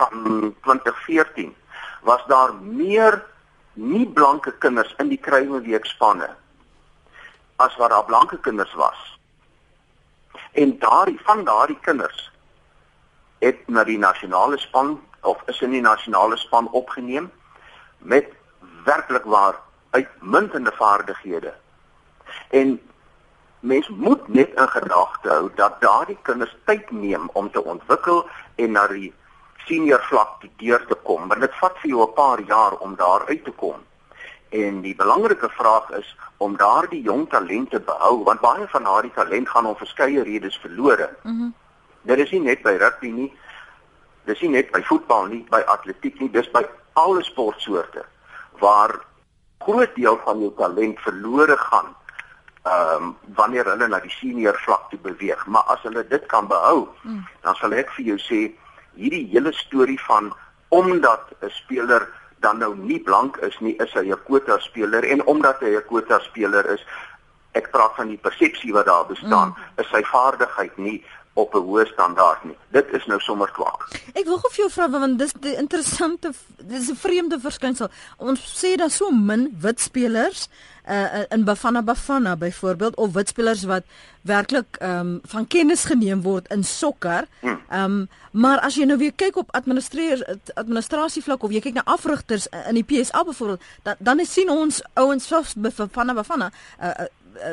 van 2014 was daar meer nie blanke kinders in die Kruiwenweek spanne as wat daar blanke kinders was. En daardie van daardie kinders het na die nasionale span of is in die nasionale span opgeneem met werklik waar uitmuntende vaardighede. En mens moet net in gedagte hou dat daardie kinders tyd neem om te ontwikkel en na die senior vlak te deur te kom want dit vat vir jou 'n paar jaar om daar uit te kom en die belangrike vraag is om daardie jong talente behou want baie van daardie talent gaan om verskeie redes verlore. Mm dit is nie net by rugby nie. Dit is nie net by voetbal nie, by atletiek nie, dis by alle sportsoorte waar groot deel van jou talent verlore gaan ehm um, wanneer hulle na die senior vlak toe beweeg. Maar as hulle dit kan behou, mm. dan sal ek vir jou sê hierdie hele storie van omdat 'n speler dan nou nie blank is nie, is hy 'n kwota speler en omdat hy 'n kwota speler is, ek praat van die persepsie wat daar bestaan, mm. is sy vaardigheid nie op 'n hoë standaard nie. Dit is nou sommer kwaad. Ek wil gou vir jou vra want dis die interessante dis 'n vreemde verskynsel. Ons sê daar so min wit spelers uh, in Bafana Bafana byvoorbeeld of wit spelers wat werklik ehm um, van kennis geneem word in sokker. Hm. Ehm um, maar as jy nou weer kyk op administreer administrasie vlak of jy kyk na afrigters in die PSA byvoorbeeld, dan dan sien ons ouens soos Bafana Bafana uh,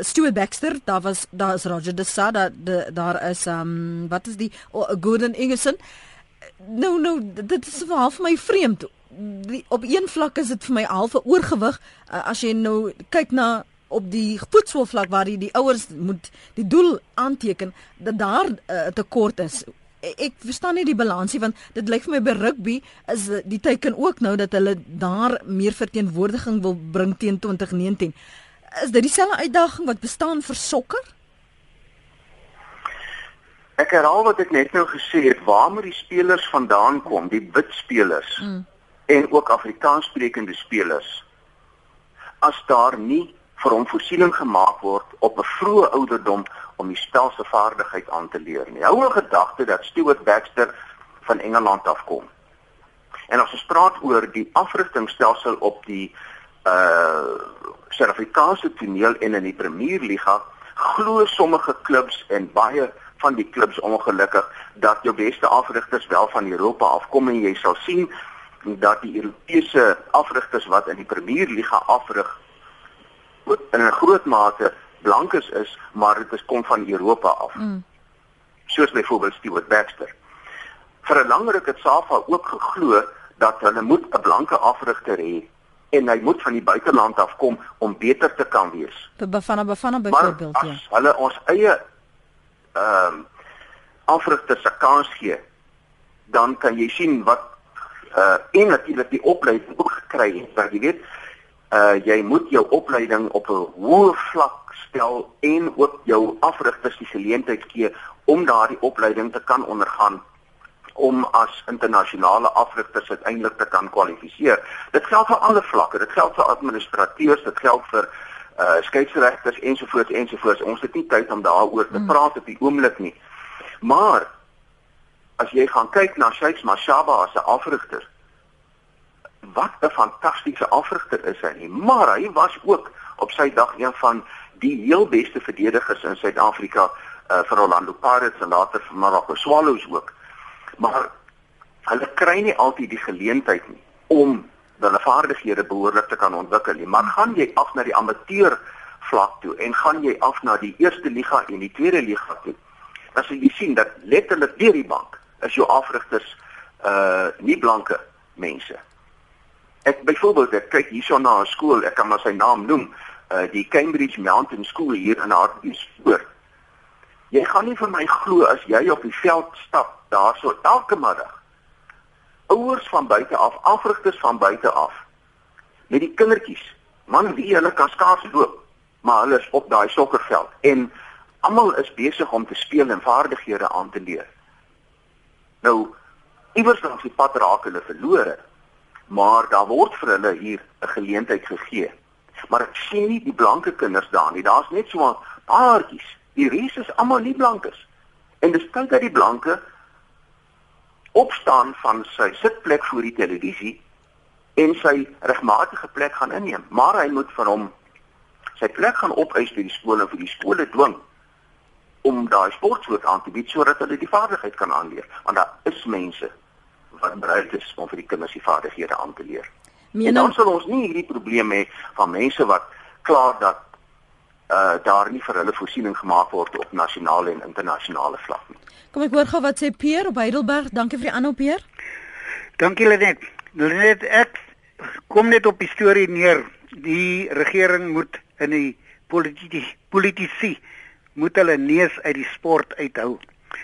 Stuart Baxter, daar was daar is Roger De Sa, daar de, daar is um wat is die oh, Gordon Ingerson. Nou nou dit is half my vreemd. Die, op een vlak is dit vir my half 'n oorgewig uh, as jy nou kyk na op die voetsoelvlak waar die, die ouers moet die doel aanteken dat daar 'n uh, tekort is. Ek verstaan nie die balansie want dit lyk vir my by rugby is die teken ook nou dat hulle daar meer verteenwoordiging wil bring teen 2019 is dit dieselfde uitdaging wat bestaan vir sokker? Ek herhaal wat ek net nou gesê het, waar moet die spelers vandaan kom, die wit spelers mm. en ook Afrikaanssprekende spelers? As daar nie vir hom voorsiening gemaak word op 'n vroeë ouderdom om die spel se vaardigheid aan te leer nie. Hou 'n gedagte dat Stuart Baxter van Engeland afkom. En as ons praat oor die afrigtingstelsel op die uh Suid-Afrikaanse toneel en in die Premierliga glo sommige klubs en baie van die klubs ongelukkig dat jou beste afrigters wel van Europa afkom en jy sal sien dat die Europese afrigters wat in die Premierliga afrig in 'n groot mate blankes is, maar dit kom van Europa af. Mm. Soos byvoorbeeld Stuart Baxter. Vir 'n langer ruk het SAFA ook geglo dat hulle moet 'n blanke afrigter hê en hy moet van die buiteland af kom om beter te kan wees. Vir Bafana Bafana byvoorbeeld, ja. Hulle ons eie ehm um, afrigters se kans gee, dan kan jy sien wat uh en natuurlik die opleiding ook gekry het, want jy weet uh jy moet jou opleiding op 'n hoë vlak stel en ook jou afrigters die geleentheid gee om daardie opleiding te kan ondergaan om as internasionale afrigters uiteindelik te kan kwalifiseer. Dit geld vir alle vlakke. Dit geld vir administrateurs, dit geld vir uh skeieregters ensovoorts ensovoorts. Ons het nie tyd om daaroor te hmm. praat op die oomblik nie. Maar as jy gaan kyk na Sheiks Mashaba as 'n afrigter, wat 'n fantastiese afrigter is hy nie. Maar hy was ook op sy dag een van die heel beste verdedigers in Suid-Afrika uh vir Orlando Pirates en later vir Marokko Swallows ook. Maar hulle kry nie altyd die geleentheid nie om hulle vaardighede behoorlik te kan ontwikkel nie. Maar gaan jy af na die amateur vlak toe en gaan jy af na die eerste liga en die tweede liga toe, dan sal jy sien dat letterlik deur die bank is jou afrigters uh nie blanke mense. Ek byvoorbeeld ek kyk hierson na 'n skool, ek kan maar sy naam noem, uh die Cambridge Mountain School hier in Hartbeespoort. Jy gaan nie vir my glo as jy op die veld stap daarso elke middag. Ouers van buite af, afrigters van buite af met die kindertjies. Man, wie hulle kan skaars loop, maar hulle is op daai sokkerveld en almal is besig om te speel en vaardighede aan te leer. Nou iewers langs die pad raak hulle verlore, maar daar word vir hulle hier 'n geleentheid gegee. Maar ek sien nie die blanke kinders daar nie. Daar's net so 'n paartjies. Die res is almal nie blankes. En dis tyd dat die blanke opstaan van sy sitplek voor die televisie en sy regmatige plek gaan inneem. Maar hy moet van hom sy plek gaan opeis by die skole en vir die skole dwing om daai sportsoort aan te bied sodat hulle die vaardigheid kan aanleer. Want daar is mense wat bereid is om vir die kinders die vaardighede aan te leer. Mening... En dan sal ons nie hierdie probleem hê van mense wat kla dat uh daar nie vir hulle voorsiening gemaak word op nasionale en internasionale vlak nie. Kom ek hoor gou wat sê Peer op Heidelberg. Dankie vir die aanhou Peer. Dankie Lenet. Lenet ek kom net op die storie neer. Die regering moet in die politici politici moet hulle neus uit die sport uithou.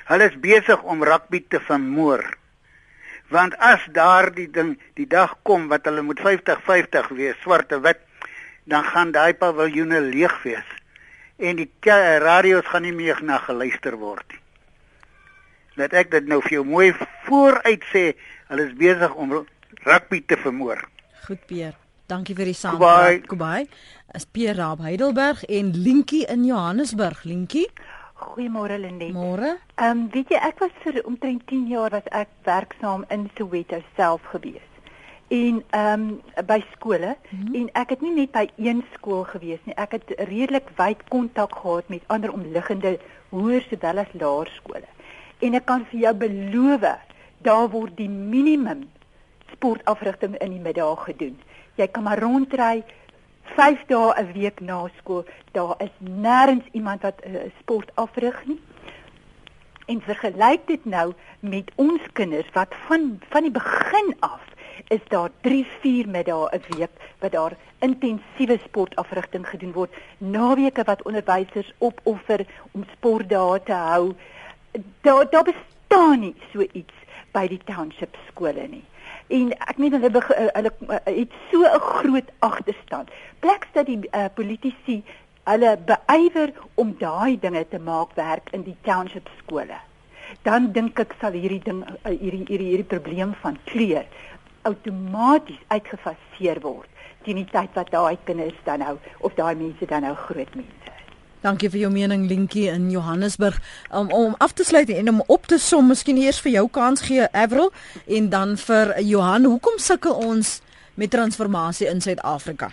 Hulle is besig om rugby te vermoor want as daardie ding die dag kom wat hulle moet 50-50 wees swart en wit dan gaan daai paviljoene leeg wees en die radio's gaan nie meer na geluister word nie. Laat ek dit nou vir jou mooi vooruit sê, hulle is besig om rugby te vermoor. Goed Pier. Dankie vir die saampraat. Goodbye. As Pier Raab Heidelberg en Linkie in Johannesburg. Linkie Goeiemôre Lenet. Môre. Ehm um, weet jy ek was vir omtrent 10 jaar was ek werksaam in Soweto self gewees. En ehm um, by skole mm -hmm. en ek het nie net by een skool gewees nie. Ek het redelik wyd kontak gehad met ander omliggende hoër sowel as laerskole. En ek kan vir jou beloof, daar word die minimum sportafrigting in die middag gedoen. Jy kan maar rondry 5 dae 'n week na skool. Daar is nêrens iemand wat uh, sport afrig nie. En vergelyk dit nou met ons kinders wat van van die begin af is daar 3 4 middae 'n week wat daar intensiewe sportafrigting gedoen word. Naweke wat onderwysers opoffer om sportdae te hou. Daar daar bestaan nie so iets by die township skole nie en ek meen hulle eh, hulle eh, het so 'n groot agterstand. Plek dat die uh, politici hulle beywer om daai dinge te maak werk in die township skole. Dan dink ek sal hierdie ding hierdie hierdie hierdie probleem van kleur outomaties uitgefaseer word teen die tyd wat daai kinders dan nou of daai mense dan nou groot mense Dankie vir jou mening Linkie in Johannesburg. Um, om af te sluit en om op te som, miskien eers vir jou kans gee Avril en dan vir Johan, hoekom sukkel ons met transformasie in Suid-Afrika?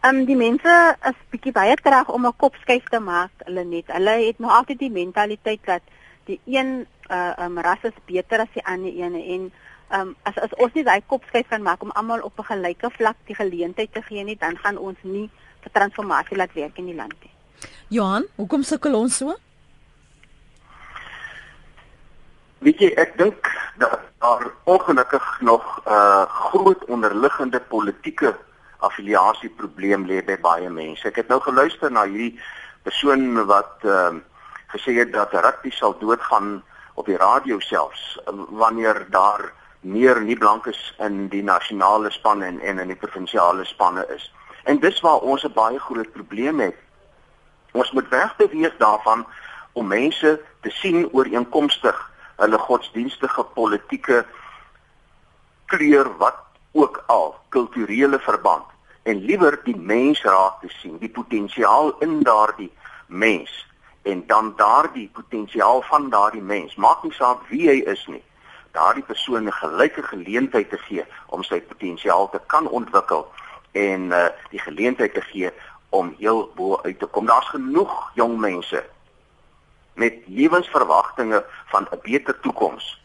Ehm um, die mense is bietjie baie terug om 'n kopskuif te maak, hulle net. Hulle het nog altyd die mentaliteit dat die een uh um ras is beter as die ander ene en ehm um, as as ons nie daai kopskuif kan maak om almal op 'n gelyke vlak die geleentheid te gee nie, dan gaan ons nie vir transformasie laat werk in die land nie. Johan, hoekom sukkel ons so? Weet jy, ek dink dat daar ongelukkig nog 'n uh, groot onderliggende politieke affiliasie probleem lê by baie mense. Ek het nou geluister na hierdie persoon wat ehm uh, gesê het dat rugby sal doodgaan op die radio selfs wanneer daar meer nie blankes in die nasionale spanne en, en in die provinsiale spanne is. En dis waar ons 'n baie groot probleem het. Ons moet wegbeweeg daarvan om mense te sien ooreenkomstig hulle godsdienstige politieke kleur wat ook al kulturele verband en liewer die mens raak te sien, die potensiaal in daardie mens en dan daardie potensiaal van daardie mens, maak nie saak wie hy is nie, daardie persoon 'n gelyke geleentheid te gee om sy potensiaal te kan ontwikkel en uh, die geleentheid te gee om heel bo uit te kom. Daar's genoeg jong mense met lewensverwagtinge van 'n beter toekoms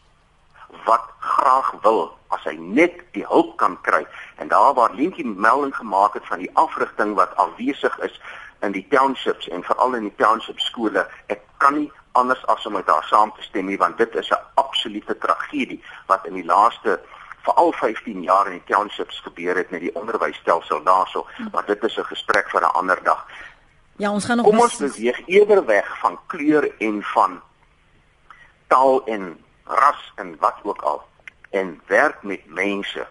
wat graag wil as hy net die hulp kan kry en daar waar Lientjie melding gemaak het van die afrigting wat afwesig is in die townships en veral in die township skole ek kan nie anders as om met haar saam te stem nie want dit is 'n absolute tragedie wat in die laaste veral 15 jaar in die townships gebeur het met die onderwysstelsel daarso maar dit is 'n gesprek vir 'n ander dag Ja, ons gaan nog Kom ons beweeg eerder weg van kleur en van taal en ras en wat ook al en werk met mense.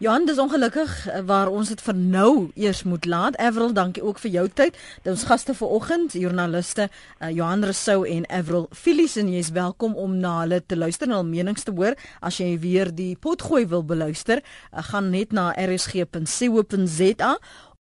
Johan, dis ongelukkig eh, waar ons dit vir nou eers moet laat. Avril, dankie ook vir jou tyd. Dit ons gaste vanoggend, joernaliste uh, Johan Rousseau en Avril Philips en jy is welkom om na hulle te luister en hul menings te hoor. As jy weer die potgooi wil beluister, uh, gaan net na rsg.co.za